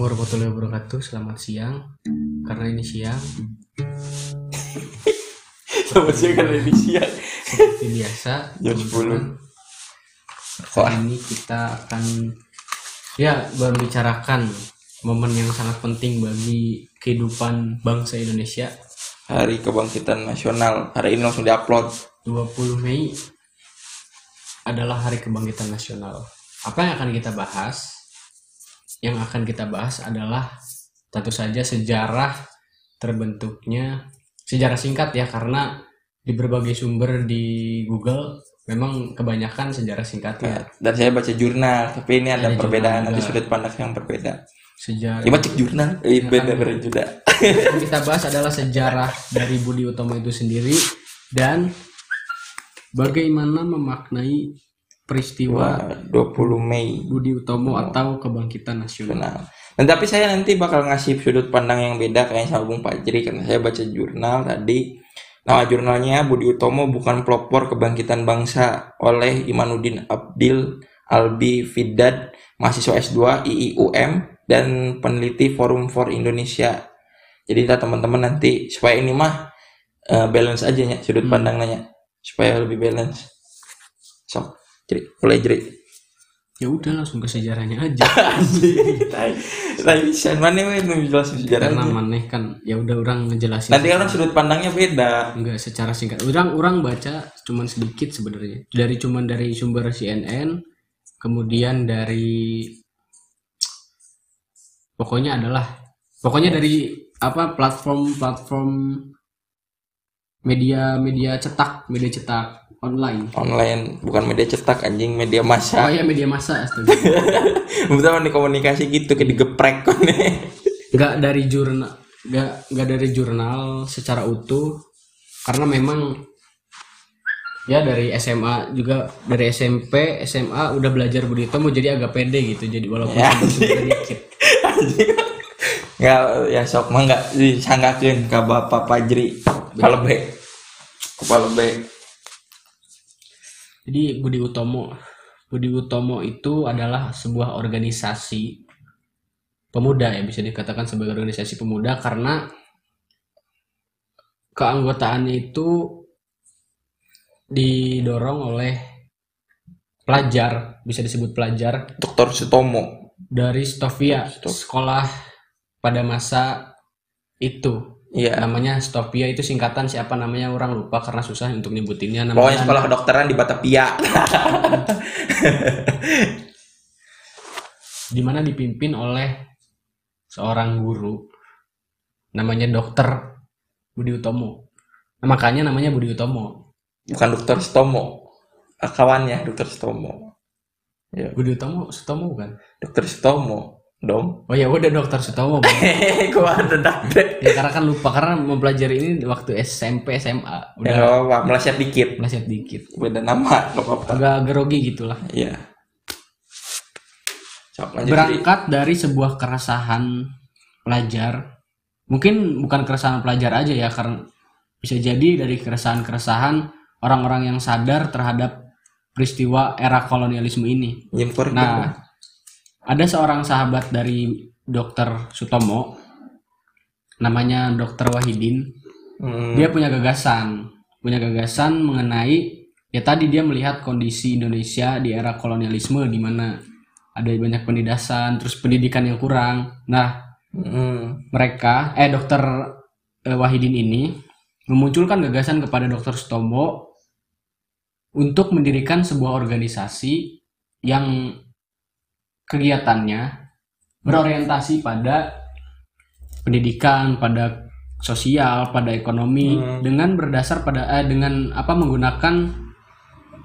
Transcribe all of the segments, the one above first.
Assalamualaikum warahmatullahi wabarakatuh. Selamat siang. Karena ini siang, Selamat siang karena ini siang. seperti biasa. Jam teman-teman, 10. Wah. Hari ini kita akan ya membicarakan momen yang sangat penting bagi kehidupan bangsa Indonesia. Hari Kebangkitan Nasional. Hari ini langsung diupload. 20 Mei adalah Hari Kebangkitan Nasional. Apa yang akan kita bahas? Yang akan kita bahas adalah tentu saja sejarah terbentuknya sejarah singkat ya karena di berbagai sumber di Google memang kebanyakan sejarah singkatnya Dan saya baca jurnal, tapi ini ada Ada perbedaan nanti sudut pandang yang berbeda. sejarah Ya baca jurnal, eh, Ya beda kan. beda juga. yang kita bahas adalah sejarah dari Budi Utomo itu sendiri dan bagaimana memaknai peristiwa Wah, 20 Mei. Budi Utomo atau kebangkitan nasional. Dan tapi saya nanti bakal ngasih sudut pandang yang beda kayak sama Bung Fajri karena saya baca jurnal tadi. Nama jurnalnya Budi Utomo bukan pelopor kebangkitan bangsa oleh Imanuddin Abdil Albi Fidad, mahasiswa S2 IIUM dan peneliti Forum for Indonesia. Jadi kita teman-teman nanti supaya ini mah eh, balance aja ya sudut Hmm. pandangnya supaya lebih balance. Sok, jadi mulai jadi. Ya udah langsung ke sejarahnya aja. Tapi bisa mana we nu jelasin sejarah. Karena maneh kan ya udah orang ngejelasin. Nanti kan sudut pandangnya beda. enggak secara singkat. Orang orang baca cuman sedikit sebenarnya. Dari cuman dari sumber CNN, kemudian dari pokoknya adalah pokoknya dari apa platform-platform media-media cetak, media cetak online. Online bukan media cetak anjing media Oh massa. ya media massa astaga. Betul di komunikasi gitu kayak digeprek kan. nggak dari jurnal nggak nggak dari jurnal secara utuh karena memang ya dari SMA juga dari SMP SMA udah belajar Budi Utomo jadi agak pede gitu jadi walaupun Ya. dikit Enggak ya sok mah enggak disanggakeun ka Bapak Fajri. Kepala B. Kepala B. jadi Budi Utomo Budi Utomo itu adalah sebuah organisasi pemuda ya bisa dikatakan sebagai organisasi pemuda karena keanggotaannya itu didorong oleh pelajar bisa disebut pelajar Dr. Sutomo. dari Stovia Stop. sekolah pada masa itu Iya. namanya Stovia itu singkatan siapa namanya orang lupa karena susah untuk nyebutinnya Pokoknya namanya sekolah kedokteran di Batavia. di mana dipimpin oleh seorang guru namanya Dokter Budi Utomo Nah, makanya namanya Budi Utomo Bukan Dr. Sutomo. Ah, Kawannya Dr. Sutomo. Ya, Budi Utomo Sutomo bukan Dr. Sutomo dong. oh ya udah Dokter Sutomo gua ada ya karena kan lupa karena mempelajari ini waktu SMP SMA Ya udah. Nggak apa-apa, meleset dikit. meleset dikit. Beda nama, nggak apa-apa. agak grogi gitulah. Iya. Berangkat dari sebuah keresahan pelajar. Mungkin bukan keresahan pelajar aja ya karena bisa jadi dari keresahan-keresahan orang-orang yang sadar terhadap peristiwa era kolonialisme ini. Nah ada seorang sahabat dari dokter Sutomo namanya dokter Wahidin. Hmm, dia punya gagasan punya gagasan mengenai ya tadi dia melihat kondisi Indonesia di era kolonialisme di mana ada banyak penindasan terus pendidikan yang kurang. Nah hmm, mereka eh dokter eh, Wahidin ini memunculkan gagasan kepada dokter Sutomo untuk mendirikan sebuah organisasi yang kegiatannya berorientasi pada pendidikan, pada sosial, pada ekonomi Hmm. dengan berdasar pada eh, dengan apa menggunakan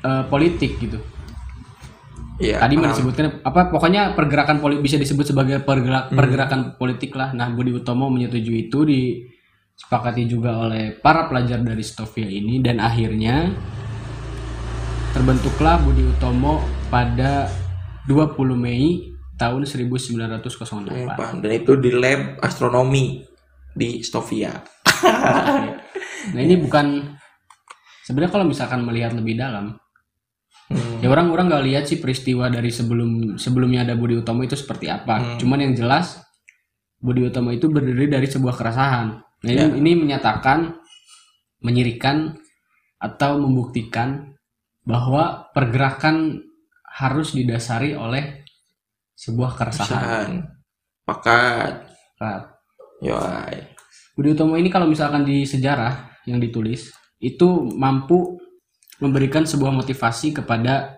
eh, politik gitu. Iya. Tadi mau paham. disebutkan apa pokoknya pergerakan politik bisa disebut sebagai pergerak, Hmm. pergerakan politik lah. Nah, Budi Utomo menyetujui itu disepakati juga oleh para pelajar dari Stovia ini dan akhirnya terbentuklah Budi Utomo pada 20 Mei tahun 1908. Hmm, paham. Dan itu di lab astronomi di Stovia. Nah, ini bukan sebenarnya kalau misalkan melihat lebih dalam Hmm. Ya orang-orang nggak lihat sih peristiwa dari sebelum sebelumnya ada Budi Utomo itu seperti apa. Hmm. Cuman yang jelas Budi Utomo itu berdiri dari sebuah keresahan. Nah, ini, Ya. ini menyatakan, menyirikan atau membuktikan bahwa pergerakan harus didasari oleh sebuah keresahan. Pakat. Nah, Yoi. Budi Utomo ini kalau misalkan di sejarah yang ditulis itu mampu memberikan sebuah motivasi kepada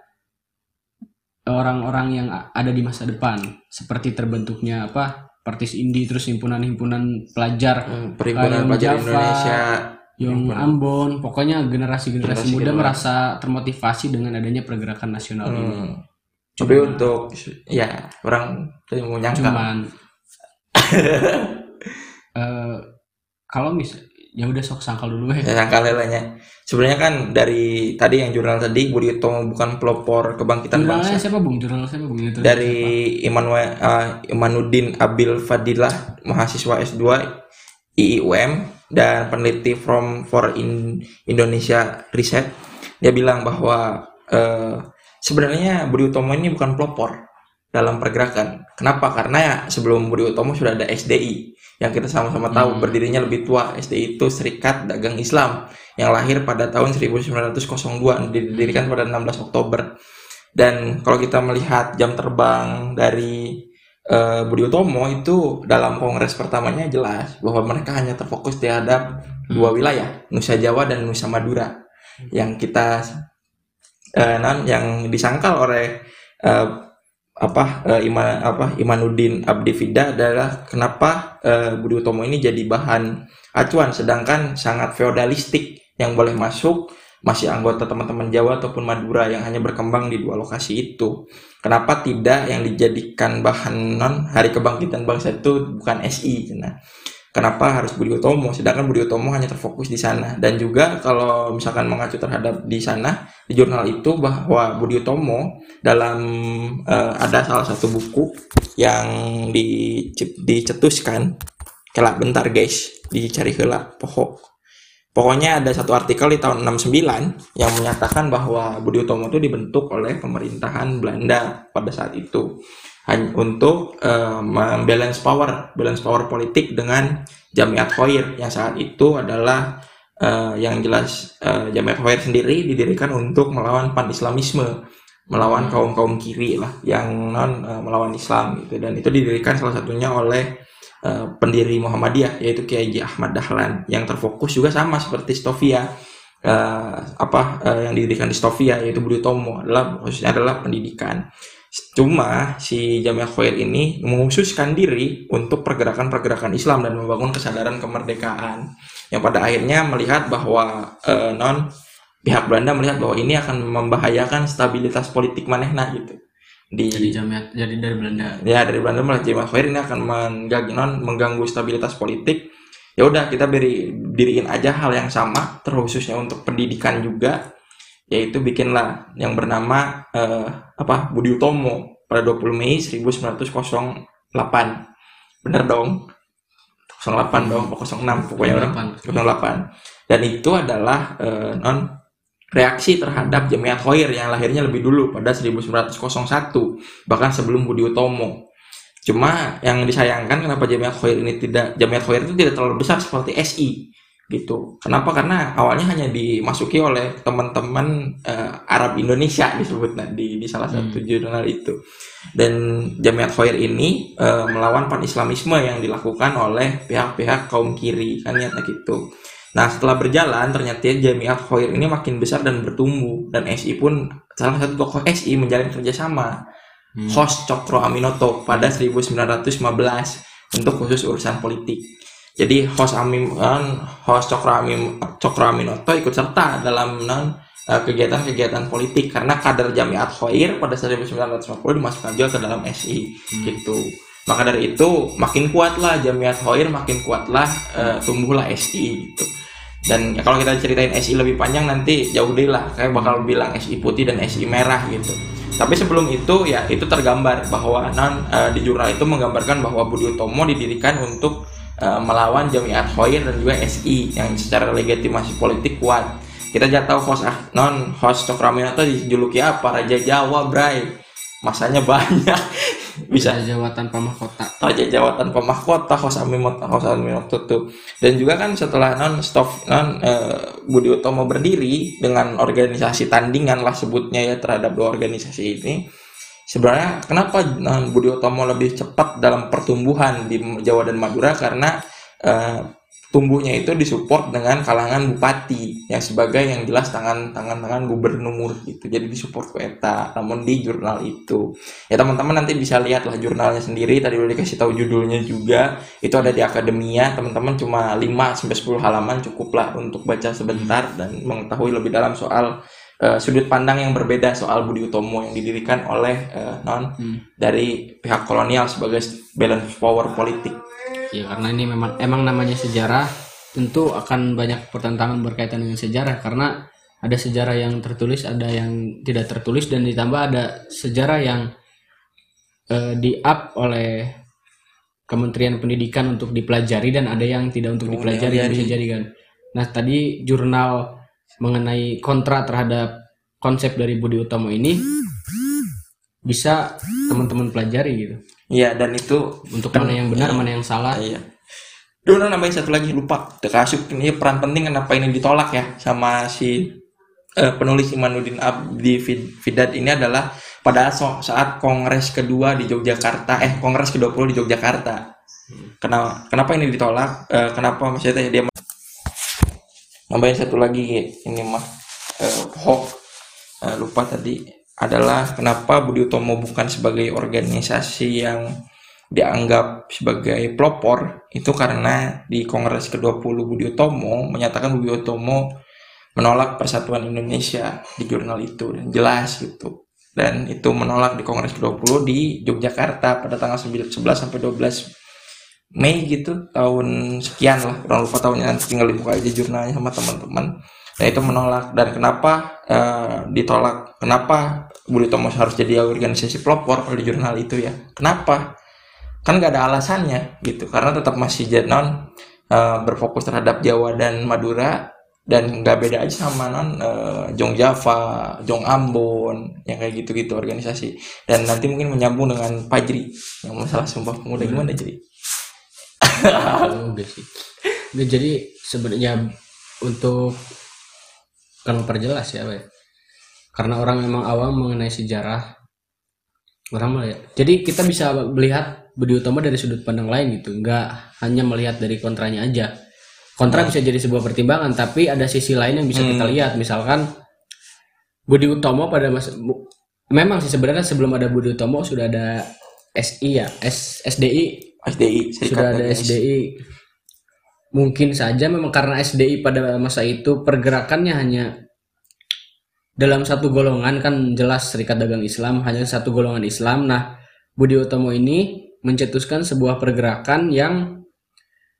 orang-orang yang ada di masa depan seperti terbentuknya apa Partis Indi terus himpunan-himpunan pelajar Hmm, Perhimpunan Pelajar Java, Indonesia. Yang. Ambon pokoknya generasi-generasi Generasi muda merasa termotivasi dengan adanya pergerakan nasional ini Hmm. Tapi untuk ya orang mau nyangka. cuman eh, kalau mis ya udah sok sangkal dulu ya Saya sangka lelanya. Sebenarnya kan dari tadi yang jurnal tadi Budi Utomo bukan pelopor kebangkitan jurnalnya bangsa. siapa bung jurnal siapa bung Itu Dari Imanwe- eh, Imanuddin Abil Fadilah, mahasiswa S2 IIUM dan peneliti from for in Indonesia Research. Dia bilang bahwa eh, sebenarnya Budi Utomo ini bukan pelopor dalam pergerakan. Kenapa? Karena ya sebelum Budi Utomo sudah ada SDI yang kita sama-sama tahu Hmm. berdirinya lebih tua. SDI itu Serikat Dagang Islam yang lahir pada tahun 1902 didirikan pada 16 Oktober. Dan kalau kita melihat jam terbang dari eh, Budi Utomo itu dalam kongres pertamanya jelas bahwa mereka hanya terfokus terhadap dua wilayah, Nusa Jawa dan Nusa Madura. Yang kita eh, non yang disangkal oleh eh, apa eh, Ima, apa Imanuddin Abdi Fida adalah kenapa eh, Budi Utomo ini jadi bahan acuan sedangkan sangat feodalistik yang boleh masuk masih anggota teman-teman Jawa ataupun Madura yang hanya berkembang di dua lokasi itu. Kenapa tidak yang dijadikan bahan non Hari Kebangkitan Bangsa itu bukan SI? Nah, kenapa harus Budi Utomo? Sedangkan Budi Utomo hanya terfokus di sana. Dan juga kalau misalkan mengacu terhadap di sana di jurnal itu bahwa Budi Utomo dalam eh, ada salah satu buku yang dicetuskan. Kelak bentar guys, dicari hela pohok. Pokoknya ada satu artikel di tahun 69 yang menyatakan bahwa Budi Utomo itu dibentuk oleh pemerintahan Belanda pada saat itu. Hanya untuk eh, membalance power, balance power politik dengan Jamiat Khoir. Yang saat itu adalah eh, yang jelas eh, Jamiat Khoir sendiri didirikan untuk melawan pan-islamisme, melawan kaum kaum kiri lah yang non eh, melawan Islam gitu. Dan itu didirikan salah satunya oleh eh, pendiri Muhammadiyah yaitu Kiai Ahmad Dahlan yang terfokus juga sama seperti Stovia eh, apa eh, yang didirikan di Stovia yaitu Budi Utomo adalah khususnya adalah pendidikan. Cuma si Jamiah Khoir ini menghususkan diri untuk pergerakan-pergerakan Islam dan membangun kesadaran kemerdekaan yang pada akhirnya melihat bahwa eh, non pihak Belanda melihat bahwa ini akan membahayakan stabilitas politik manehna gitu di jadi jamiat jadi dari Belanda. Ya dari Belanda melihat Jemaah Khair ini akan mengganggu non mengganggu stabilitas politik. Ya udah kita beri diriin aja hal yang sama terkhususnya untuk pendidikan juga yaitu bikinlah yang bernama eh, apa Budi Utomo pada 20 Mei 1908 bener dong? 08 dong 06 pokoknya orang. 08 dan itu adalah eh, non reaksi terhadap Jamiat Khoir yang lahirnya lebih dulu pada 1901 bahkan sebelum Budi Utomo. Cuma yang disayangkan kenapa Jamiat Khoir ini tidak Jamiat Khoir itu tidak terlalu besar seperti SI gitu. Kenapa? Karena awalnya hanya dimasuki oleh teman-teman eh, Arab Indonesia disebut nah, di, di salah satu jurnal itu. Dan Jamiat Khoir ini eh, melawan pan-islamisme yang dilakukan oleh pihak-pihak kaum kiri kan niatnya gitu Nah setelah berjalan ternyata Jamiat Khoir ini makin besar dan bertumbuh dan SI pun salah satu tokoh SI menjalin kerjasama Hmm. host Cokro Aminoto pada 1915 untuk khusus urusan politik. Jadi host Amim kan, host Cokro Amim Cokro Aminoto ikut serta dalam non eh, kegiatan-kegiatan politik karena kader Jamiat Khoir pada 1950 dimasukkan juga ke dalam SI gitu. Maka dari itu makin kuatlah Jamiat Khoir, makin kuatlah eh, tumbuhlah SI gitu. Dan ya, kalau kita ceritain SI lebih panjang nanti jauh deh lah, kayak bakal bilang SI putih dan SI merah gitu. Tapi sebelum itu ya itu tergambar bahwa non eh, di jurnal itu menggambarkan bahwa Budi Utomo didirikan untuk eh, melawan Jamiat Khoir dan juga SI yang secara legitimasi politik kuat. Kita aja tahu host ah, non host Cokraminoto dijuluki apa Raja Jawa Bray masanya banyak. Bisa. Raja Jawa tanpa mahkota. Raja Jawa tanpa mahkota Hosami Hosami tutup. Dan juga kan setelah non stop non eh, Budi Utomo berdiri dengan organisasi tandingan lah sebutnya ya terhadap dua organisasi ini sebenarnya kenapa non Budi Utomo lebih cepat dalam pertumbuhan di Jawa dan Madura? Karena eh, tumbuhnya itu disupport dengan kalangan bupati yang sebagai yang jelas tangan tangan tangan gubernur gitu. Jadi disupport ku eta. Namun di jurnal itu. Ya teman-teman nanti bisa lihat lah jurnalnya sendiri. Tadi udah dikasih tahu judulnya juga. Itu ada di akademia. Teman-teman cuma 5 sampai 10 halaman cukup lah untuk baca sebentar dan mengetahui lebih dalam soal eh, sudut pandang yang berbeda soal Budi Utomo yang didirikan oleh eh, non Hmm. dari pihak kolonial sebagai balance power politik ya karena ini memang emang namanya sejarah tentu akan banyak pertentangan berkaitan dengan sejarah karena ada sejarah yang tertulis ada yang tidak tertulis dan ditambah ada sejarah yang eh, di up oleh Kementerian Pendidikan untuk dipelajari dan ada yang tidak untuk Oh, dipelajari yang bisa jadi kan. Nah tadi jurnal mengenai kontra terhadap konsep dari Budi Utomo ini bisa teman-teman pelajari gitu Iya dan itu untuk mana yang benar mana yang salah Iya. Dulu nambahin satu lagi lupa. Terkasuk ini peran penting kenapa ini ditolak ya sama si eh, penulis Imanuddin Abdi Fid- Fidat ini adalah pada saat kongres kedua di Yogyakarta eh kongres ke-20 di Yogyakarta. Kenapa kenapa ini ditolak? Eh, kenapa maksudnya dia nambahin satu lagi ini mah eh, hoax Eh, lupa tadi adalah kenapa Budi Utomo bukan sebagai organisasi yang dianggap sebagai pelopor. Itu karena di Kongres ke-20 Budi Utomo menyatakan Budi Utomo menolak persatuan Indonesia di jurnal itu. Dan jelas gitu. Dan itu menolak di Kongres ke-20 di Yogyakarta pada tanggal 9 11 sampai 12 Mei gitu. Tahun sekian lah. Kurang lupa tahunnya. Nanti tinggal dibuka aja jurnalnya sama teman-teman nah itu menolak. Dan kenapa eh, ditolak? Kenapa Budi Utomo harus jadi organisasi pelopor kalau di jurnal itu ya? Kenapa? Kan nggak ada alasannya gitu. Karena tetap masih non eh, berfokus terhadap Jawa dan Madura. Dan nggak beda aja sama non eh, Jong Java, Jong Ambon yang kayak gitu-gitu organisasi. Dan nanti mungkin menyambung dengan Pajri yang masalah sumpah pemuda. Gimana jadi Enggak sih. Jadi sebenarnya untuk kalau perjelas ya, Pak. Karena orang memang awam mengenai sejarah orang melihat. Jadi kita bisa melihat Budi Utomo dari sudut pandang lain gitu, nggak hanya melihat dari kontranya aja. Kontra bisa jadi sebuah pertimbangan, tapi ada sisi lain yang bisa kita lihat. Misalkan Budi Utomo pada masa bu- memang sih sebenarnya sebelum ada Budi Utomo sudah ada SI ya, S, SDI SDI sudah ada. SDI mungkin saja memang karena SDI pada masa itu pergerakannya hanya dalam satu golongan kan jelas Serikat Dagang Islam hanya satu golongan Islam. Nah Budi Utomo ini mencetuskan sebuah pergerakan yang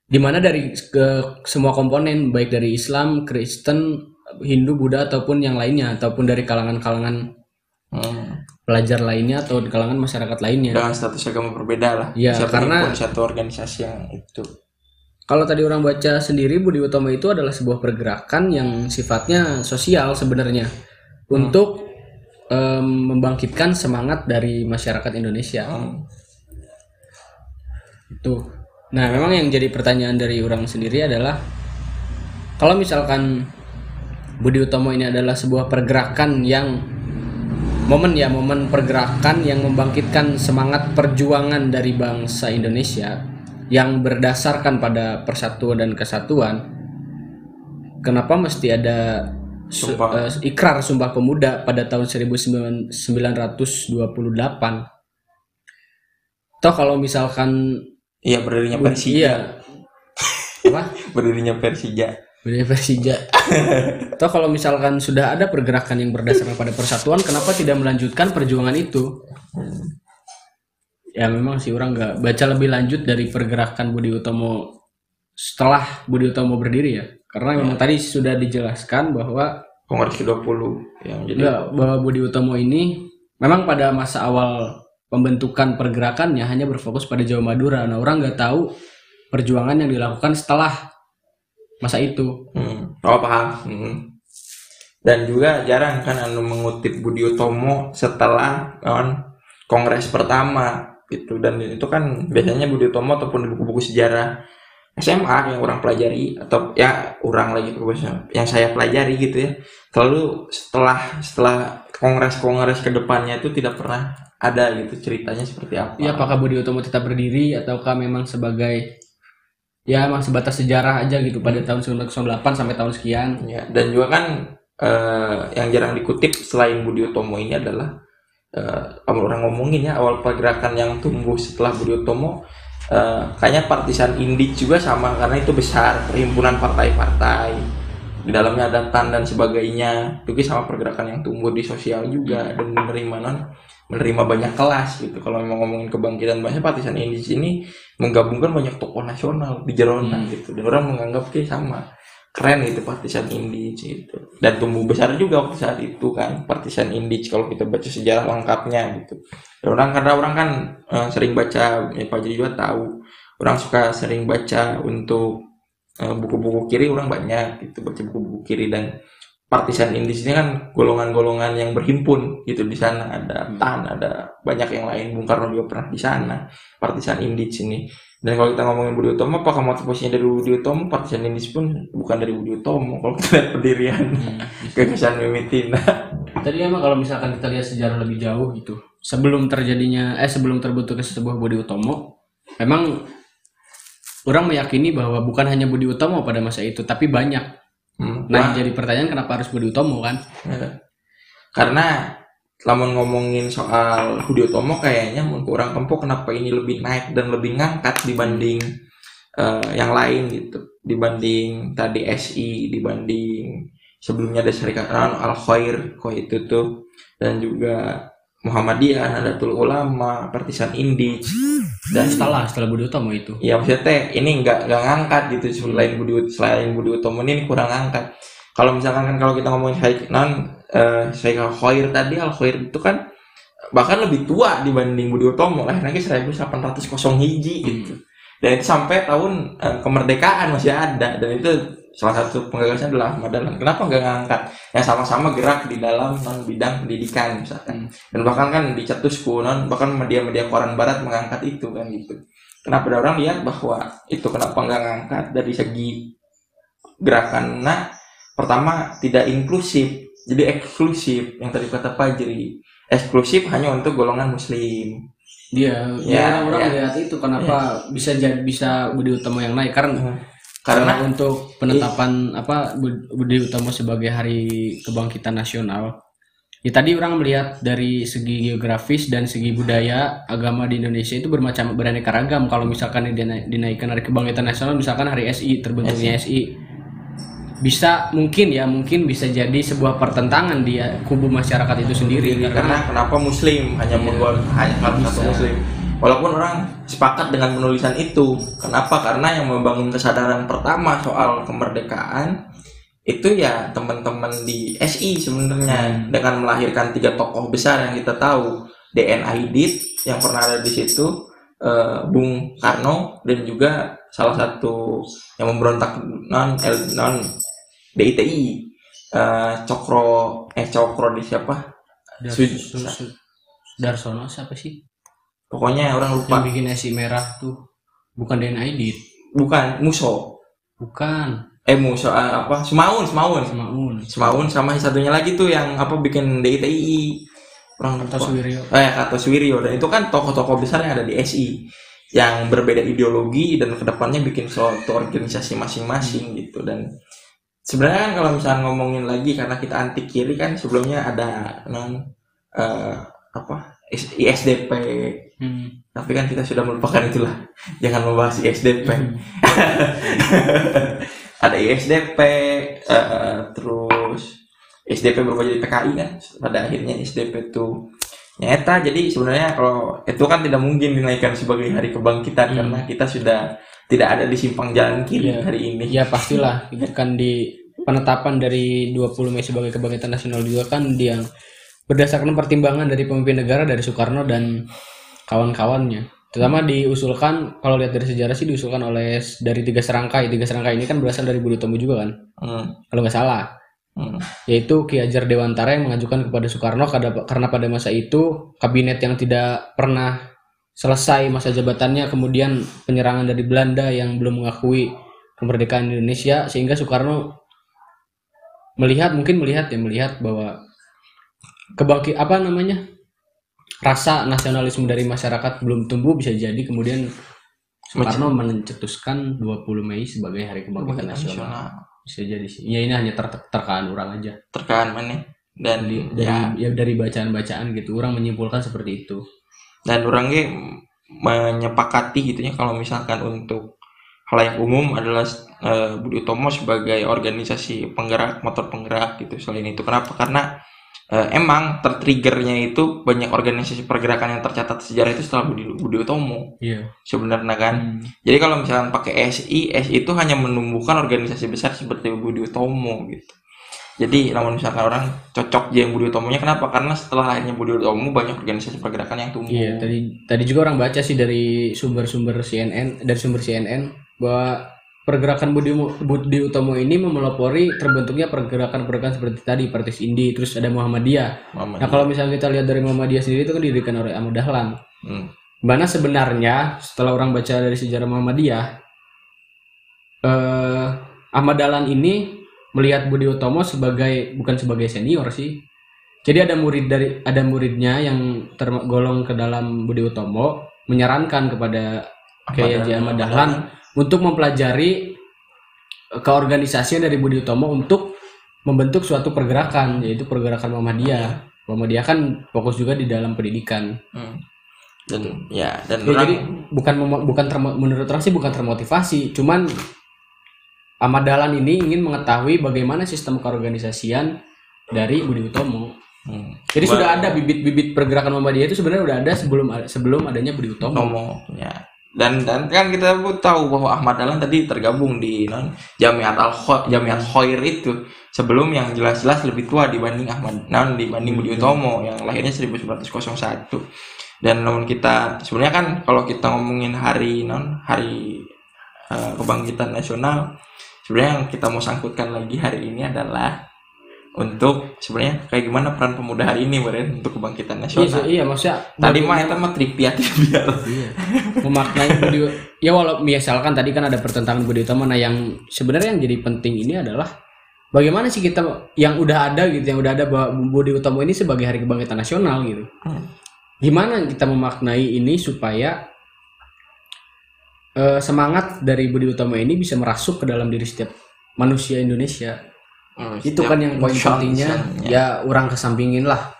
di mana dari ke semua komponen baik dari Islam Kristen Hindu Buddha ataupun yang lainnya ataupun dari kalangan-kalangan Hmm. pelajar lainnya atau kalangan masyarakat lainnya. Dengan status agama berbeda lah. Bisa karena- satu organisasi yang itu Kalau tadi orang baca sendiri Budi Utomo itu adalah sebuah pergerakan yang sifatnya sosial sebenarnya untuk em, membangkitkan semangat dari masyarakat Indonesia Hmm. itu. Nah, memang yang jadi pertanyaan dari orang sendiri adalah kalau misalkan Budi Utomo ini adalah sebuah pergerakan yang momen ya momen pergerakan yang membangkitkan semangat perjuangan dari bangsa Indonesia yang berdasarkan pada persatuan dan kesatuan kenapa mesti ada su- Sumpah. eh, ikrar Sumpah Pemuda pada tahun 1928 toh kalau misalkan iya berdirinya Persija iya apa berdirinya Persija Beda Persija. Toh kalau misalkan sudah ada pergerakan yang berdasarkan pada persatuan, kenapa tidak melanjutkan perjuangan itu? Ya memang sih orang nggak baca lebih lanjut dari pergerakan Budi Utomo setelah Budi Utomo berdiri ya. Karena memang tadi sudah dijelaskan bahwa Kongres ke-20 yang jadi ya, bahwa Budi Utomo ini memang pada masa awal pembentukan pergerakannya hanya berfokus pada Jawa Madura. Nah orang nggak tahu perjuangan yang dilakukan setelah masa itu. Hmm. Oh paham. Hmm. Dan juga jarang kan anu mengutip Budi Utomo setelah non kongres pertama gitu. Dan itu kan biasanya Budi Utomo ataupun di buku-buku sejarah SMA yang orang pelajari atau ya orang lagi profesional yang saya pelajari gitu ya. Selalu setelah setelah kongres-kongres ke depannya itu tidak pernah ada gitu ceritanya seperti apa. Ya, apakah Budi Utomo tetap berdiri ataukah memang sebagai ya emang sebatas sejarah aja gitu pada tahun 1908 sampai tahun sekian. Ya, dan juga kan eh, yang jarang dikutip selain Budi Utomo ini adalah kalau orang ngomongin ya awal pergerakan yang tumbuh setelah Budi Utomo eh, kayaknya partisan Indik juga sama karena itu besar perhimpunan partai-partai. Di dalamnya ada TAN dan sebagainya. Juga sama pergerakan yang tumbuh di sosial juga dan menerima non menerima banyak kelas gitu. Kalau memang ngomongin kebangkitan bangsa partisan Indik ini menggabungkan banyak tokoh nasional di Jerona Hmm. gitu. Dan orang menganggap kayak sama keren gitu partisan Indij gitu. Dan tumbuh besar juga waktu saat itu kan partisan Indij kalau kita baca sejarah lengkapnya gitu. Dan orang karena orang kan eh, sering baca ya Pak Jadi juga tahu orang suka sering baca untuk eh, buku-buku kiri orang banyak gitu baca buku-buku kiri. Dan partisan Indij ini kan golongan-golongan yang berhimpun gitu di sana. Ada Hmm. TAN ada banyak yang lain Bung Karno juga pernah di sana partisan Indij ini dan kalau kita ngomongin Budi Utomo apakah motivasinya dari Budi Utomo partisan Indij pun bukan dari Budi Utomo kalau kita lihat pendirian gagasan Mimitina Tadi emang kalau misalkan kita lihat sejarah lebih jauh gitu, sebelum terjadinya eh sebelum terbentuknya sebuah Budi Utomo, memang orang meyakini bahwa bukan hanya Budi Utomo pada masa itu, tapi banyak. Hmm, Nah, yang jadi pertanyaan kenapa harus Budi Utomo kan? ya. karena selama ngomongin soal Budi Utomo kayaknya orang kempo kenapa ini lebih naik dan lebih ngangkat dibanding eh, yang lain gitu dibanding tadi SI dibanding sebelumnya ada Syarikat Al Khair kok itu tuh dan juga Muhammadiyah Nahdlatul Ulama Partisan Indij dan Setelah setelah Budi Utomo itu. ya maksudnya teh ini nggak nggak ngangkat gitu selain Budi selain Budi Utomo ini kurang ngangkat kalau misalkan kan kalau kita ngomongin non eh Al Khair tadi Al Khair itu kan bahkan lebih tua dibanding Budi Utomo. Lah lagi 1800 hiji gitu. Dan itu sampai tahun eh, kemerdekaan masih ada. Dan itu salah satu penggagasnya adalah Ahmad Dahlan. Kenapa nggak ngangkat? Yang sama-sama gerak di dalam non bidang pendidikan misalkan. Dan bahkan kan di cetusku non bahkan media-media koran barat mengangkat itu kan gitu. Kenapa ada orang lihat bahwa itu kenapa nggak ngangkat? Dari segi gerakan nah pertama tidak inklusif. Jadi eksklusif. Yang tadi kata Fajri eksklusif hanya untuk golongan muslim. Dia, Ya, ya, orang ya. lihat itu kenapa bisa jadi bisa Budi Utomo yang naik. Karena karena karena untuk penetapan apa Bud- Budi Utomo sebagai hari kebangkitan nasional ya tadi orang melihat dari segi geografis dan segi budaya agama di Indonesia itu bermacam beraneka ragam. Kalau misalkan dina- dinaikkan hari kebangkitan nasional misalkan hari SI terbentuknya SI bisa mungkin ya mungkin bisa jadi sebuah pertentangan di kubu masyarakat itu sendiri karena karena kenapa muslim? Hanya Iya. menggol hanya karena satu muslim. Walaupun orang sepakat dengan penulisan itu kenapa? Karena yang membangun kesadaran pertama soal kemerdekaan itu ya teman-teman di SI sebenarnya. Hmm. dengan melahirkan tiga tokoh besar yang kita tahu DN Aidit yang pernah ada di situ eh, Bung Karno dan juga salah satu yang memberontak non L- non DITI eh, Cokro eh Cokro di siapa? Dar- Su- Su- Su- Darsono siapa sih? Pokoknya orang lupa. Yang bikin SI merah tuh. Bukan DNA Edit bukan Muso. Bukan. Eh Muso eh, apa? Semaun Semaun sama Un Semaun sama satunya lagi tuh yang apa bikin DITI orang lupa. atau Suwiryo eh Kato Suwiryo dan itu kan tokoh-tokoh besar yang ada di SI yang berbeda ideologi dan ke depannya bikin suatu organisasi masing-masing gitu. Dan sebenarnya kan kalau misalnya ngomongin lagi karena kita anti kiri kan sebelumnya ada non eh, apa ISDP Hmm. tapi kan kita sudah melupakan itulah. Jangan membahas ISDP ada ISDP eh, terus SDP berubah jadi PKI kan. Pada akhirnya SDP itu nyata. Jadi sebenarnya kalau itu kan tidak mungkin dinaikkan sebagai hari kebangkitan Hmm. karena kita sudah tidak ada di simpang jalan kiri Iya. hari ini. Ya pastilah. Itu kan di penetapan dari 20 Mei sebagai kebangkitan nasional juga kan dia berdasarkan pertimbangan dari pemimpin negara dari Soekarno dan kawan-kawannya. Terutama diusulkan kalau lihat dari sejarah sih diusulkan oleh dari tiga serangkai. Tiga serangkai ini kan berasal dari Budi Utomo juga kan? Hmm, kalau nggak salah. Hmm. yaitu Ki Hajar Dewantara yang mengajukan kepada Soekarno karena pada masa itu kabinet yang tidak pernah selesai masa jabatannya kemudian penyerangan dari Belanda yang belum mengakui kemerdekaan Indonesia sehingga Soekarno melihat mungkin melihat ya melihat bahwa kebangkit apa namanya rasa nasionalisme dari masyarakat belum tumbuh bisa jadi kemudian Soekarno mencetuskan 20 Mei sebagai Hari Kebangkitan Nasional. bisa jadi sih. Ya ini hanya ter terkaan orang aja. Terkaan mana? Dan dari ya. ya dari bacaan-bacaan gitu orang menyimpulkan seperti itu dan orangnya menyepakati gitunya kalau misalkan untuk halayak umum adalah eh, Budi Utomo sebagai organisasi penggerak motor penggerak gitu selain itu. Kenapa? Karena eh, emang tertriggernya itu banyak organisasi pergerakan yang tercatat sejarah itu setelah Budi, Budi Utomo. Iya. Sebenarnya kan? Jadi kalau misalkan pakai SI SI itu hanya menumbuhkan organisasi besar seperti Budi Utomo gitu jadi namun misalkan orang cocok yang Budi Utomonya kenapa karena setelah lahirnya Budi Utomo banyak organisasi pergerakan yang tumbuh Iya, tadi tadi juga orang baca sih dari sumber-sumber CNN, dari sumber CNN bahwa pergerakan Budi, Budi Utomo ini memelopori terbentuknya pergerakan-pergerakan seperti tadi Partis Indi, terus ada Muhammadiyah. Muhammad. Nah, kalau misalnya kita lihat dari Muhammadiyah sendiri itu kan didirikan oleh Ahmad Dahlan. Hmm. Mana sebenarnya setelah orang baca dari sejarah Muhammadiyah eh Ahmad Dahlan ini melihat Budi Utomo sebagai bukan sebagai senior sih. Jadi ada murid dari ada muridnya yang tergolong ke dalam Budi Utomo menyarankan kepada Kiai Haji Ahmad Dahlan untuk mempelajari eh, keorganisasian dari Budi Utomo untuk membentuk suatu pergerakan yaitu pergerakan Muhammadiyah. Muhammadiyah kan fokus juga di dalam pendidikan. Hmm. dan ya dan Ya, orang jadi bukan bukan termo- menurut orang sih bukan termotivasi, cuman Ahmad Dahlan ini ingin mengetahui bagaimana sistem keorganisasian dari Budi Utomo. hmm, Jadi sudah ada bibit-bibit pergerakan Muhammadiyah itu sebenarnya udah ada sebelum sebelum adanya Budi Utomo. Utomo ya. Dan dan kan kita tahu bahwa Ahmad Dahlan tadi tergabung di non Jamiat Al Jamiat Khair itu. Sebelum yang jelas-jelas lebih tua dibanding Ahmad non dibanding Budi Utomo yang lahirnya 1901 dan namun kita sebenarnya kan kalau kita ngomongin hari non hari eh, kebangkitan nasional sebenarnya yang kita mau sangkutkan lagi hari ini adalah untuk sebenarnya kayak gimana peran pemuda hari ini Beren untuk kebangkitan Iya, nasional. iya maksudnya tadi mah itu mah trivia trivia Iya. memaknai Budi ya walau misalkan tadi kan ada pertentangan Budi Utomo nah yang sebenarnya yang jadi penting ini adalah bagaimana sih kita yang udah ada gitu yang udah ada Budi Utomo ini sebagai hari kebangkitan nasional gitu. Hmm. gimana kita memaknai ini supaya eh, semangat dari Budi Utomo ini bisa merasuk ke dalam diri setiap manusia Indonesia. Hmm, itu kan yang poin pentingnya. missionnya. ya orang kesampingin lah.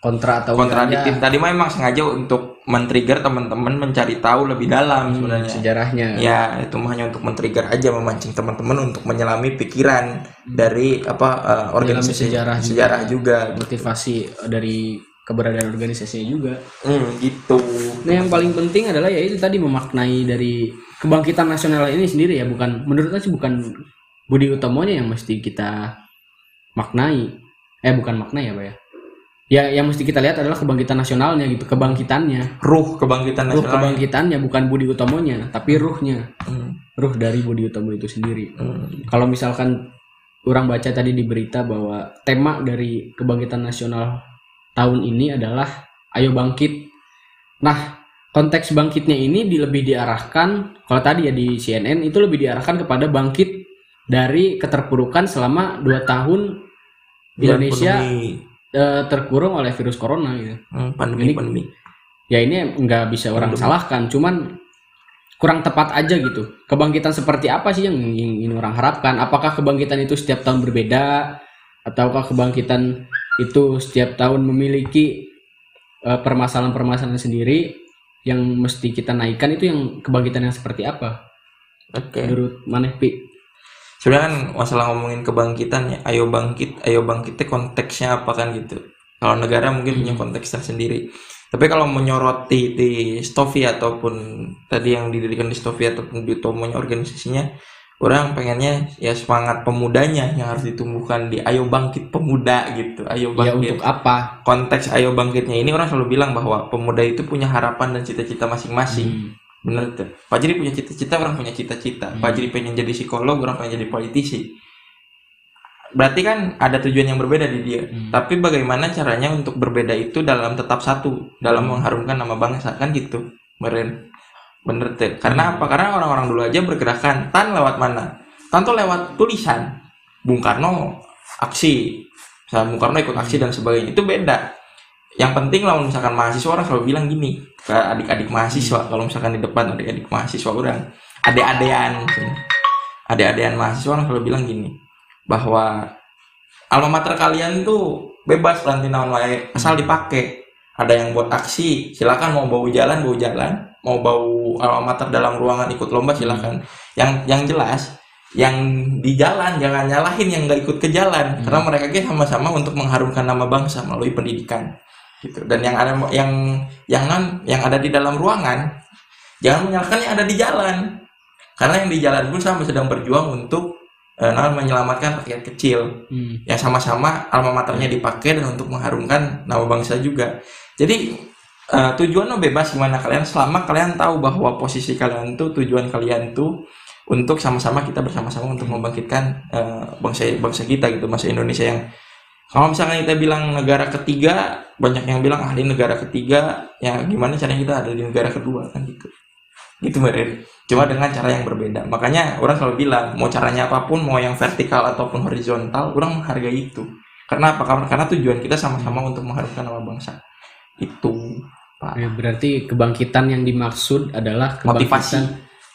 Kontra atau kontradiktif tadi mah emang sengaja untuk men-trigger teman-teman mencari tahu lebih dalam hmm, sebenarnya. sejarahnya. Ya itu mah hanya untuk men-trigger aja memancing teman-teman untuk menyelami pikiran dari apa eh, organisasi sejarah juga. sejarah juga. Motivasi dari keberadaan organisasinya juga. Hmm, gitu. Nah yang paling penting adalah ya itu tadi memaknai dari kebangkitan nasional ini sendiri ya. Bukan menurut saya sih bukan Budi Utomonya yang mesti kita maknai. Eh bukan maknai ya pak ya? Ya yang mesti kita lihat adalah kebangkitan nasionalnya gitu kebangkitannya. Ruh kebangkitan ruh nasional kebangkitannya bukan Budi Utomonya tapi ruhnya. Hmm, ruh dari Budi Utomo itu sendiri. Hmm, kalau misalkan orang baca tadi di berita bahwa tema dari kebangkitan nasional tahun ini adalah ayo bangkit. Nah, konteks bangkitnya ini di- lebih diarahkan kalau tadi ya di CNN itu lebih diarahkan kepada bangkit dari keterpurukan selama dua tahun Indonesia pandemi, eh, terkurung oleh virus corona gitu. Hmm, pandemi Ini- pandemi Ya ini nggak bisa orang Pandemi. salahkan, cuman kurang tepat aja gitu. Kebangkitan seperti apa sih yang ingin orang harapkan? Apakah kebangkitan itu setiap tahun berbeda, ataukah kebangkitan itu setiap tahun memiliki eh, permasalahan-permasalahan sendiri yang mesti kita naikkan. Itu yang kebangkitan yang seperti apa? oke. Menurut Maneh Pi? sebenarnya kan masalah ngomongin kebangkitan ya ayo bangkit ayo bangkitnya konteksnya apa kan gitu. Kalau negara mungkin punya konteks tersendiri. Tapi kalau menyoroti di Stovi ataupun tadi yang didirikan di Stovi ataupun di Tomonya organisasinya orang pengennya ya semangat pemudanya yang harus ditumbuhkan di ayo bangkit pemuda gitu ayo Ya bangkit untuk apa? konteks ayo bangkitnya ini orang selalu bilang bahwa pemuda itu punya harapan dan cita-cita masing-masing Hmm. Bener tuh. Pak Jiri punya cita-cita, orang punya cita-cita. Hmm. Pak Jiri pengen jadi psikolog, orang pengen jadi politisi. berarti kan ada tujuan yang berbeda di dia. Hmm. Tapi bagaimana caranya untuk berbeda itu dalam tetap satu, dalam mengharumkan nama bangsa kan gitu, meren. Bener tuh. Karena apa? Karena orang-orang dulu aja bergerakan. Tan lewat mana? Tan tuh lewat tulisan. Bung Karno aksi, misalnya Bung Karno ikut aksi dan sebagainya. Itu beda. Yang penting lah misalkan mahasiswa orang selalu bilang gini ke adik-adik mahasiswa. Kalau misalkan di depan adik-adik mahasiswa orang. Adik-adean adik-adean mahasiswa orang selalu bilang gini bahwa alma mater kalian tuh bebas nanti naon asal dipakai. Ada yang buat aksi silakan mau bau jalan bau jalan. Mau bau alma mater dalam ruangan ikut lomba silakan. Yang yang jelas yang di jalan jangan nyalahin yang nggak ikut ke jalan. Karena mereka ge sama-sama untuk mengharumkan nama bangsa melalui pendidikan gitu. Dan yang ada yang yang non yang ada di dalam ruangan jangan menyalahkan yang ada di jalan. Karena yang di jalan pun sama sedang berjuang untuk eh, non, menyelamatkan rakyat kecil. Hmm. yang sama-sama alma maternya dipakai dan untuk mengharumkan nama bangsa juga. Jadi eh, tujuannya bebas gimana? Kalian selama kalian tahu bahwa posisi kalian tuh tujuan kalian tuh untuk sama-sama kita bersama-sama untuk membangkitkan eh, bangsa bangsa kita gitu masa Indonesia yang kalau misalkan kita bilang negara ketiga banyak yang bilang ah ini negara ketiga ya gimana caranya kita ada di negara kedua kan gitu. Gitu Mbak cuma dengan cara yang berbeda. Makanya orang selalu bilang mau caranya apa pun mau yang vertikal ataupun horizontal orang menghargai itu. Karena apa? Karena tujuan kita sama-sama untuk mengharumkan nama bangsa. Itu pak Ya, berarti kebangkitan yang dimaksud adalah Motivasi. kebangkitan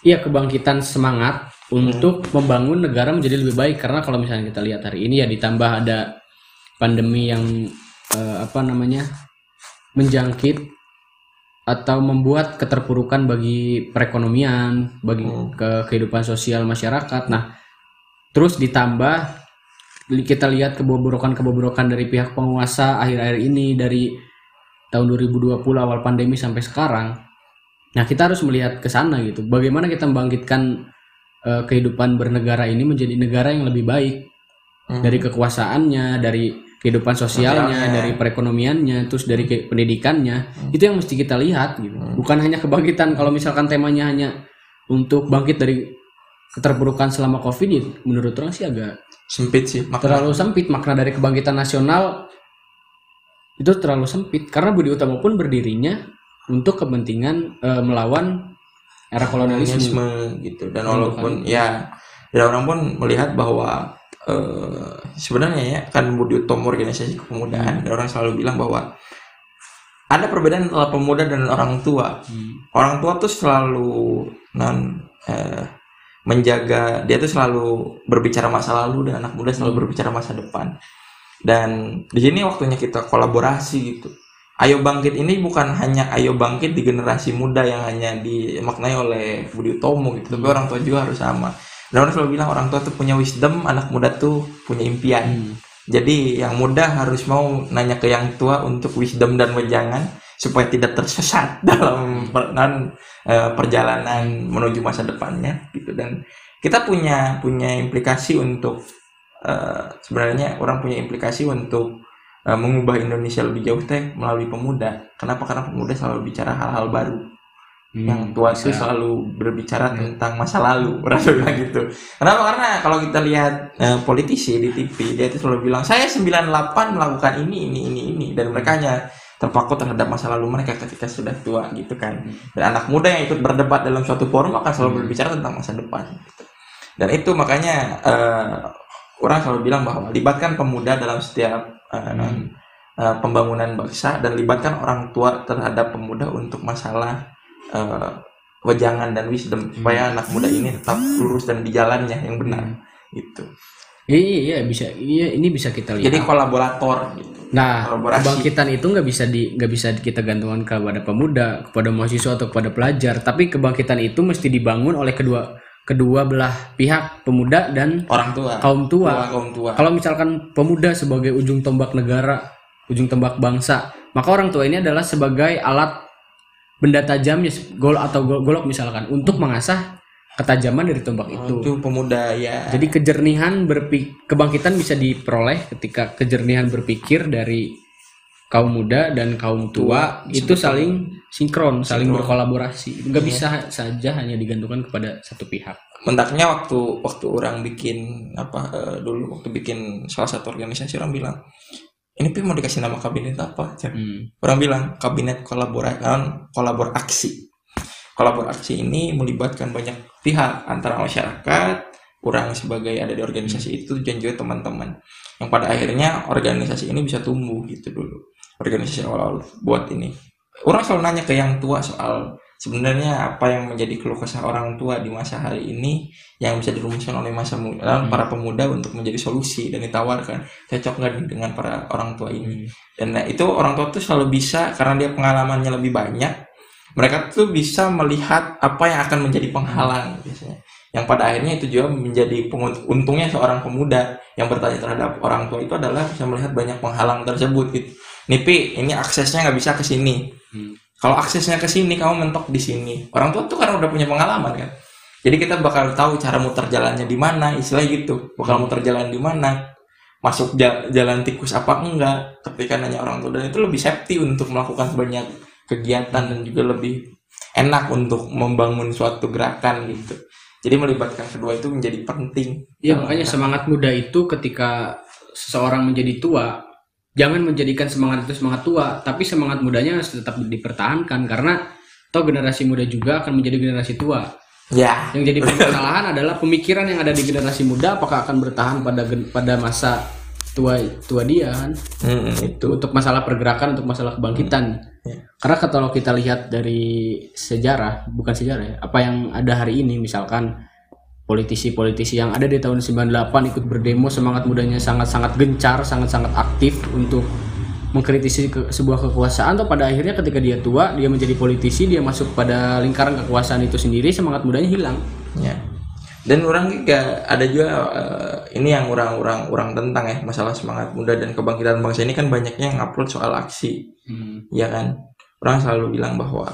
iya kebangkitan semangat untuk membangun negara menjadi lebih baik karena kalau misalnya kita lihat hari ini ya ditambah ada pandemi yang eh, apa namanya menjangkit atau membuat keterpurukan bagi perekonomian, bagi Hmm. ke kehidupan sosial masyarakat. Nah, terus ditambah kita lihat kebobrokan-kebobrokan dari pihak penguasa akhir-akhir ini dari tahun 2020 awal pandemi sampai sekarang. Nah, kita harus melihat ke sana gitu. Bagaimana kita membangkitkan eh, kehidupan bernegara ini menjadi negara yang lebih baik Hmm. dari kekuasaannya, dari kehidupan sosialnya, dari perekonomiannya, terus dari ke- pendidikannya. Itu yang mesti kita lihat gitu. Hmm. Bukan hanya kebangkitan kalau misalkan temanya hanya untuk bangkit dari keterpurukan selama Covid ya, menurut orang sih agak sempit sih makna. terlalu sempit makna dari kebangkitan nasional itu terlalu sempit. Karena Budi Utama pun berdirinya untuk kepentingan eh, melawan era kolonialisme. gitu. Dan walaupun ya dan orang pun melihat bahwa eh, sebenarnya ya kan Budi Utomo organisasi kepemudaan dan orang selalu bilang bahwa ada perbedaan antara pemuda dan orang tua. Hmm. orang tua tuh selalu non eh, menjaga dia tuh selalu berbicara masa lalu dan anak muda selalu berbicara masa depan dan di sini waktunya kita kolaborasi gitu. Ayo bangkit ini bukan hanya ayo bangkit di generasi muda yang hanya dimaknai oleh Budi Utomo gitu tapi orang tua juga harus sama. Dan orang selalu bilang orang tua tuh punya wisdom anak muda tuh punya impian. Hmm. jadi yang muda harus mau nanya ke yang tua untuk wisdom dan wejangan supaya tidak tersesat dalam per- nan- eh, perjalanan menuju masa depannya gitu. Dan kita punya punya implikasi untuk eh, sebenarnya orang punya implikasi untuk eh, mengubah Indonesia lebih jauh teh melalui pemuda. Kenapa? Karena pemuda selalu bicara hal-hal baru. Hmm, yang tua itu bisa. selalu berbicara tentang masa lalu rasa bilang gitu kenapa karena kalau kita lihat eh, politisi di TV dia itu selalu bilang saya 98 melakukan ini ini ini ini dan mereka hanya terpaku terhadap masa lalu mereka ketika sudah tua gitu kan dan anak muda yang ikut berdebat dalam suatu forum akan selalu Hmm. berbicara tentang masa depan gitu. dan itu makanya eh, orang selalu bilang bahwa libatkan pemuda dalam setiap eh, Hmm. eh, pembangunan bangsa dan libatkan orang tua terhadap pemuda untuk masalah eh, wejangan dan wisdom supaya anak muda ini tetap lurus dan di jalannya yang benar Hmm. gitu. Iya, iya, iya, bisa. Iya, ini bisa kita lihat. Jadi kolaborator gitu. Nah, Kolaborasi. kebangkitan itu nggak bisa di nggak bisa kita gantungkan kepada pemuda, kepada mahasiswa atau kepada pelajar. Tapi kebangkitan itu mesti dibangun oleh kedua kedua belah pihak, pemuda dan Orang tua. kaum tua. kaum tua. Kalau misalkan pemuda sebagai ujung tombak negara, ujung tombak bangsa, maka orang tua ini adalah sebagai alat benda tajamnya gol atau gol- golok misalkan untuk mengasah ketajaman dari tombak itu. itu pemuda ya. Jadi kejernihan berpik kebangkitan bisa diperoleh ketika kejernihan berpikir dari kaum muda dan kaum tua, Tua, itu saling sinkron, saling Sinkron. berkolaborasi. Nggak Iya. bisa saja hanya digantungkan kepada satu pihak. Mendaknya waktu waktu orang bikin apa eh, dulu waktu bikin salah satu organisasi orang bilang ini pi mau dikasih nama kabinet apa? Hmm. Orang bilang kabinet kolaborasi kolaborasi. Kolaborasi ini melibatkan banyak pihak antara masyarakat, orang sebagai ada di organisasi itu dan juga teman-teman. Yang pada akhirnya organisasi ini bisa tumbuh gitu dulu. Organisasi awal buat ini. Orang selalu nanya ke yang tua soal sebenarnya apa yang menjadi keluh kesah orang tua di masa hari ini yang bisa dirumuskan oleh masa muda Hmm. para pemuda untuk menjadi solusi dan ditawarkan. Cocok nggak dengan para orang tua ini? Dan nah, itu orang tua tuh selalu bisa karena dia pengalamannya lebih banyak mereka tuh bisa melihat apa yang akan menjadi penghalang biasanya. Yang pada akhirnya itu juga menjadi untungnya seorang pemuda yang bertanya terhadap orang tua itu adalah bisa melihat banyak penghalang tersebut gitu nih Pi, ini aksesnya nggak bisa ke sini. Hmm. kalau aksesnya ke sini kamu mentok di sini. Orang tua tuh karena udah punya pengalaman kan? Jadi kita bakal tahu cara muter jalannya di mana istilahnya gitu. Bakal muter jalan di mana masuk ja- jalan tikus apa enggak. Ketika nanya orang tua dan itu lebih safety untuk melakukan banyak kegiatan dan juga lebih enak untuk membangun suatu gerakan gitu. Jadi melibatkan kedua itu menjadi penting. Ya makanya semangat muda itu ketika seseorang menjadi tua, jangan menjadikan semangat itu semangat tua, tapi semangat mudanya harus tetap dipertahankan karena toh generasi muda juga akan menjadi generasi tua. ya Yang jadi permasalahan adalah pemikiran yang ada di generasi muda apakah akan bertahan pada pada masa tua tua dia kan? hmm, itu untuk masalah pergerakan untuk masalah kebangkitan. Ya. Karena kalau kita lihat dari sejarah, bukan sejarah ya, apa yang ada hari ini misalkan politisi-politisi yang ada di tahun 98 ikut berdemo semangat mudanya sangat-sangat gencar, sangat-sangat aktif untuk mengkritisi ke, sebuah kekuasaan atau pada akhirnya ketika dia tua dia menjadi politisi dia masuk pada lingkaran kekuasaan itu sendiri semangat mudanya hilang Ya. Dan orang juga ada juga eh, ini yang orang-orang orang tentang ya masalah semangat muda dan kebangkitan bangsa ini kan banyaknya yang upload soal aksi, ya kan? Orang selalu bilang bahwa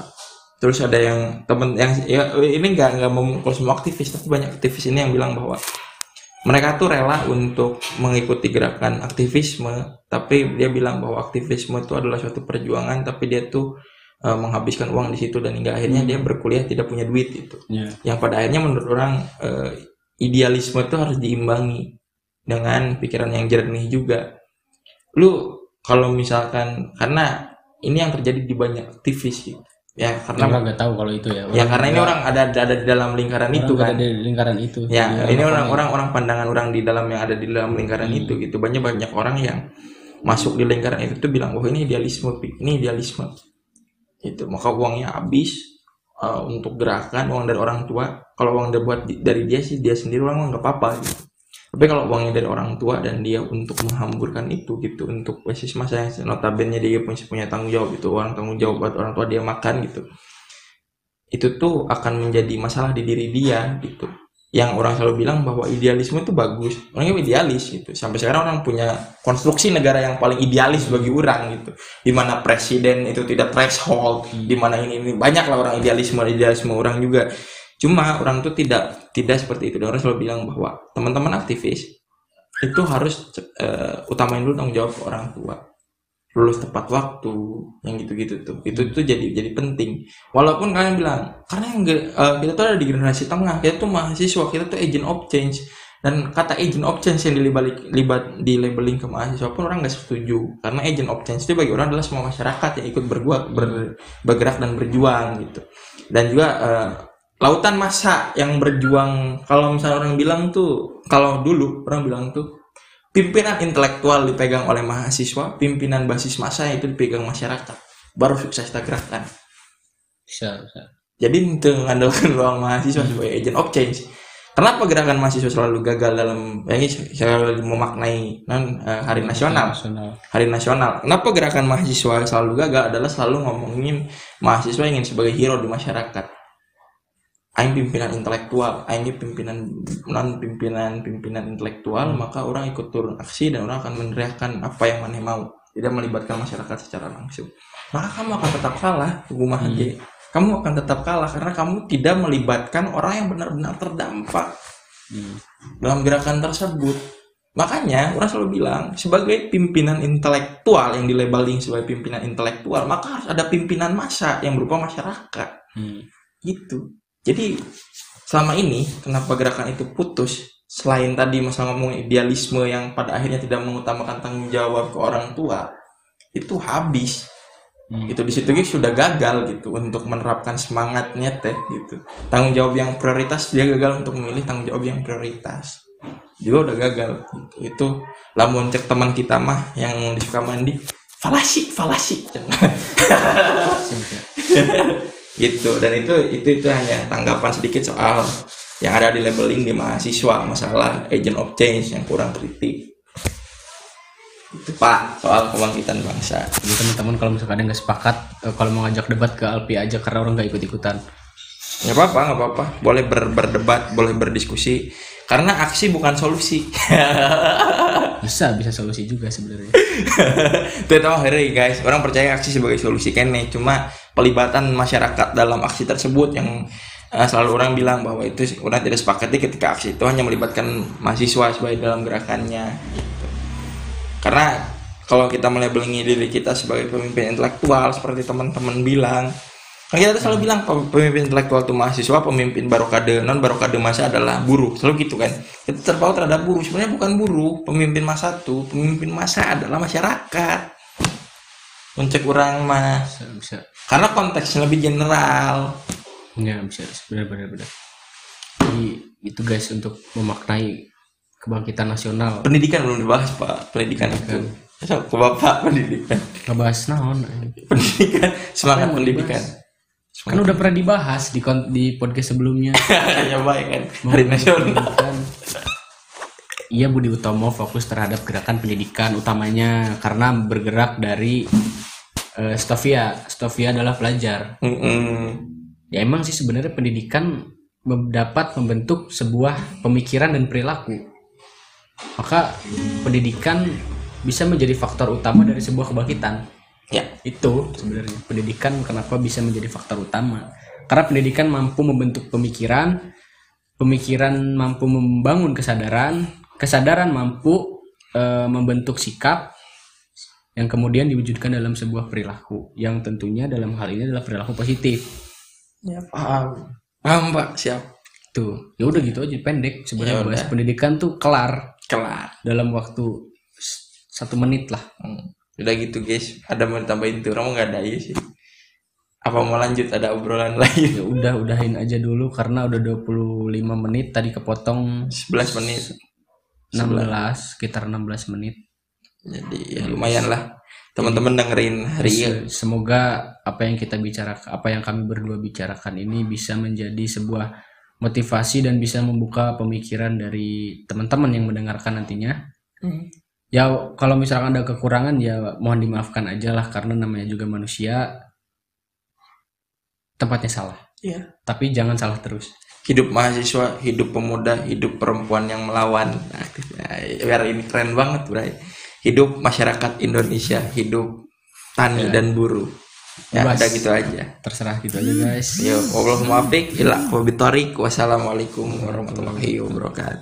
terus ada yang temen yang ya ini nggak nggak memukul semua aktivis tapi banyak aktivis ini yang bilang bahwa mereka tuh rela untuk mengikuti gerakan aktivisme tapi dia bilang bahwa aktivisme itu adalah suatu perjuangan tapi dia tuh eh, menghabiskan uang di situ dan hingga akhirnya dia berkuliah tidak punya duit itu. Ya. Yang pada akhirnya menurut orang eh, idealisme itu harus diimbangi dengan pikiran yang jernih juga. Lu kalau misalkan karena ini yang terjadi di banyak aktivis gitu. Ya karena orang nggak tahu kalau itu ya. Ya karena ini orang ada ada di dalam lingkaran itu kan. ada di lingkaran itu. Ya Jadi ini orang- orang-orang orang pandangan orang di dalam yang ada di dalam lingkaran Hmm. itu gitu. Banyak banyak orang yang masuk di lingkaran itu tuh bilang wah ini idealisme ini idealisme. Itu maka uangnya habis uh, untuk gerakan uang dari orang tua. Kalau uang dia buat di- dari dia sih dia sendiri uang nggak apa-apa gitu tapi kalau uangnya dari orang tua dan dia untuk menghamburkan itu gitu untuk basis masa yang notabene dia punya punya tanggung jawab itu orang tanggung jawab buat orang tua dia makan gitu. Itu tuh akan menjadi masalah di diri dia gitu. Yang orang selalu bilang bahwa idealisme itu bagus orangnya idealis gitu. Sampai sekarang orang punya konstruksi negara yang paling idealis bagi orang gitu. Di mana presiden itu tidak threshold di mana ini, ini. Banyak lah orang idealisme idealisme orang juga. Cuma orang tuh tidak tidak seperti itu. Dan orang selalu bilang bahwa teman-teman aktivis itu harus eh, utamain dulu tanggung jawab orang tua. Lulus tepat waktu yang gitu-gitu tuh. Itu tuh jadi jadi penting. Walaupun kalian bilang karena yang eh, kita tuh ada di generasi tengah kita tuh mahasiswa kita tuh agent of change. Dan kata agent of change yang dilibalik libat di labeling ke mahasiswa pun orang nggak setuju. Karena agent of change itu bagi orang adalah semua masyarakat yang ikut berbuat ber- bergerak dan berjuang gitu. Dan juga eh, lautan masa yang berjuang kalau misalnya orang bilang tuh kalau dulu orang bilang tuh pimpinan intelektual dipegang oleh mahasiswa pimpinan basis masa itu dipegang masyarakat. Baru sukses tak gerakan. Bisa, bisa. jadi untuk mengandalkan ruang mahasiswa sebagai agent of change kenapa gerakan mahasiswa selalu gagal dalam ya ini selalu memaknai non eh, hari nasional? nasional. Hari nasional. Kenapa gerakan mahasiswa selalu gagal adalah selalu ngomongin mahasiswa ingin sebagai hero di masyarakat Aing pimpinan intelektual, Aing pimpinan non pimpinan pimpinan intelektual, maka orang ikut turun aksi dan orang akan meneriakkan apa yang mana mau, tidak melibatkan masyarakat secara langsung. Maka kamu akan tetap kalah, rumah Hmm. aja. Kamu akan tetap kalah karena kamu tidak melibatkan orang yang benar-benar terdampak Hmm. dalam gerakan tersebut. makanya orang selalu bilang sebagai pimpinan intelektual yang dilabeling sebagai pimpinan intelektual maka harus ada pimpinan massa yang berupa masyarakat Hmm. gitu jadi selama ini kenapa gerakan itu putus selain tadi masalah ngomong idealisme yang pada akhirnya tidak mengutamakan tanggung jawab ke orang tua itu habis Hmm. itu di situ sudah gagal gitu untuk menerapkan semangatnya teh gitu tanggung jawab yang prioritas dia gagal untuk memilih tanggung jawab yang prioritas juga udah gagal gitu. itu lamun cek teman kita mah yang di Sukamandi falasi falasi. gitu. Dan itu itu itu hanya tanggapan sedikit soal yang ada di labeling di mahasiswa masalah agent of change yang kurang kritik. Itu pak soal kebangkitan bangsa. Jadi teman-teman kalau misalkan ada nggak sepakat, eh, kalau mau ngajak debat ke Alpi aja karena orang nggak ikut-ikutan. nggak apa-apa nggak apa-apa. Boleh ber- berdebat boleh berdiskusi. Karena aksi bukan solusi Bisa, bisa solusi juga sebenarnya. itu tahu hari guys orang percaya aksi sebagai solusi kene cuma pelibatan masyarakat dalam aksi tersebut yang eh, selalu orang bilang bahwa itu orang tidak sepakati ketika aksi itu hanya melibatkan mahasiswa sebagai dalam gerakannya gitu. karena kalau kita melabelingi diri kita sebagai pemimpin intelektual seperti teman-teman bilang kan kita tuh selalu bilang pem- pemimpin intelektual itu mahasiswa pemimpin barokade non barokade masa adalah buruh. Selalu gitu kan. Kita terpaut terhadap buruh. Sebenarnya bukan buruh pemimpin masa tuh pemimpin masa adalah masyarakat. Mencek orang mah. Bisa, bisa. karena konteksnya lebih general. Nggak bisa, bisa. benar, benar, benar. Jadi itu guys untuk memaknai kebangkitan nasional. pendidikan belum dibahas pak. Pendidikan itu. So, ke bapak pendidikan? Ngebahas naon? pendidikan. Semangat pendidikan Kan udah pernah dibahas di di podcast sebelumnya. hanya baik kan hari nasional. Iya Budi Utomo fokus terhadap gerakan pendidikan utamanya karena bergerak dari eh, Stovia. Stovia adalah pelajar. Mm-mm. Ya emang sih sebenarnya pendidikan dapat membentuk sebuah pemikiran dan perilaku. Maka pendidikan bisa menjadi faktor utama dari sebuah kebangkitan. Ya. Itu sebenarnya. Pendidikan kenapa bisa menjadi faktor utama. Karena pendidikan mampu membentuk pemikiran, pemikiran mampu membangun kesadaran, kesadaran mampu eh, membentuk sikap yang kemudian diwujudkan dalam sebuah perilaku yang tentunya dalam hal ini adalah perilaku positif. ya. Paham. Paham pak. Siap. Tuh, ya udah gitu aja pendek. Sebenarnya Ya bahas pendidikan tuh kelar. Kelar. Dalam waktu satu menit lah. Hmm. Udah gitu guys. Ada mau tambahin tuh? Orang mau nggak ada? Ya sih. Apa mau lanjut? Ada obrolan lain? Ya udah udahin aja dulu karena udah 25 menit tadi kepotong. 11 menit. 16 sekitar 16 menit. jadi ya lumayan lah. Teman-teman dengerin hari ini. Se- Semoga apa yang kita bicarakan, apa yang kami berdua bicarakan ini bisa menjadi sebuah motivasi dan bisa membuka pemikiran dari teman-teman yang mendengarkan nantinya. Hmm. Ya kalau misalkan ada kekurangan ya mohon dimaafkan aja lah karena namanya juga manusia tempatnya salah. Iya. Tapi jangan salah terus. hidup mahasiswa hidup pemuda hidup perempuan yang melawan ya, biar ini keren banget bray hidup masyarakat Indonesia hidup tani dan buruh ya Bebas. udah gitu aja Terserah gitu aja guys. Yo, Allahumma afiq ila wabitori wassalamualaikum warahmatullahi wabarakatuh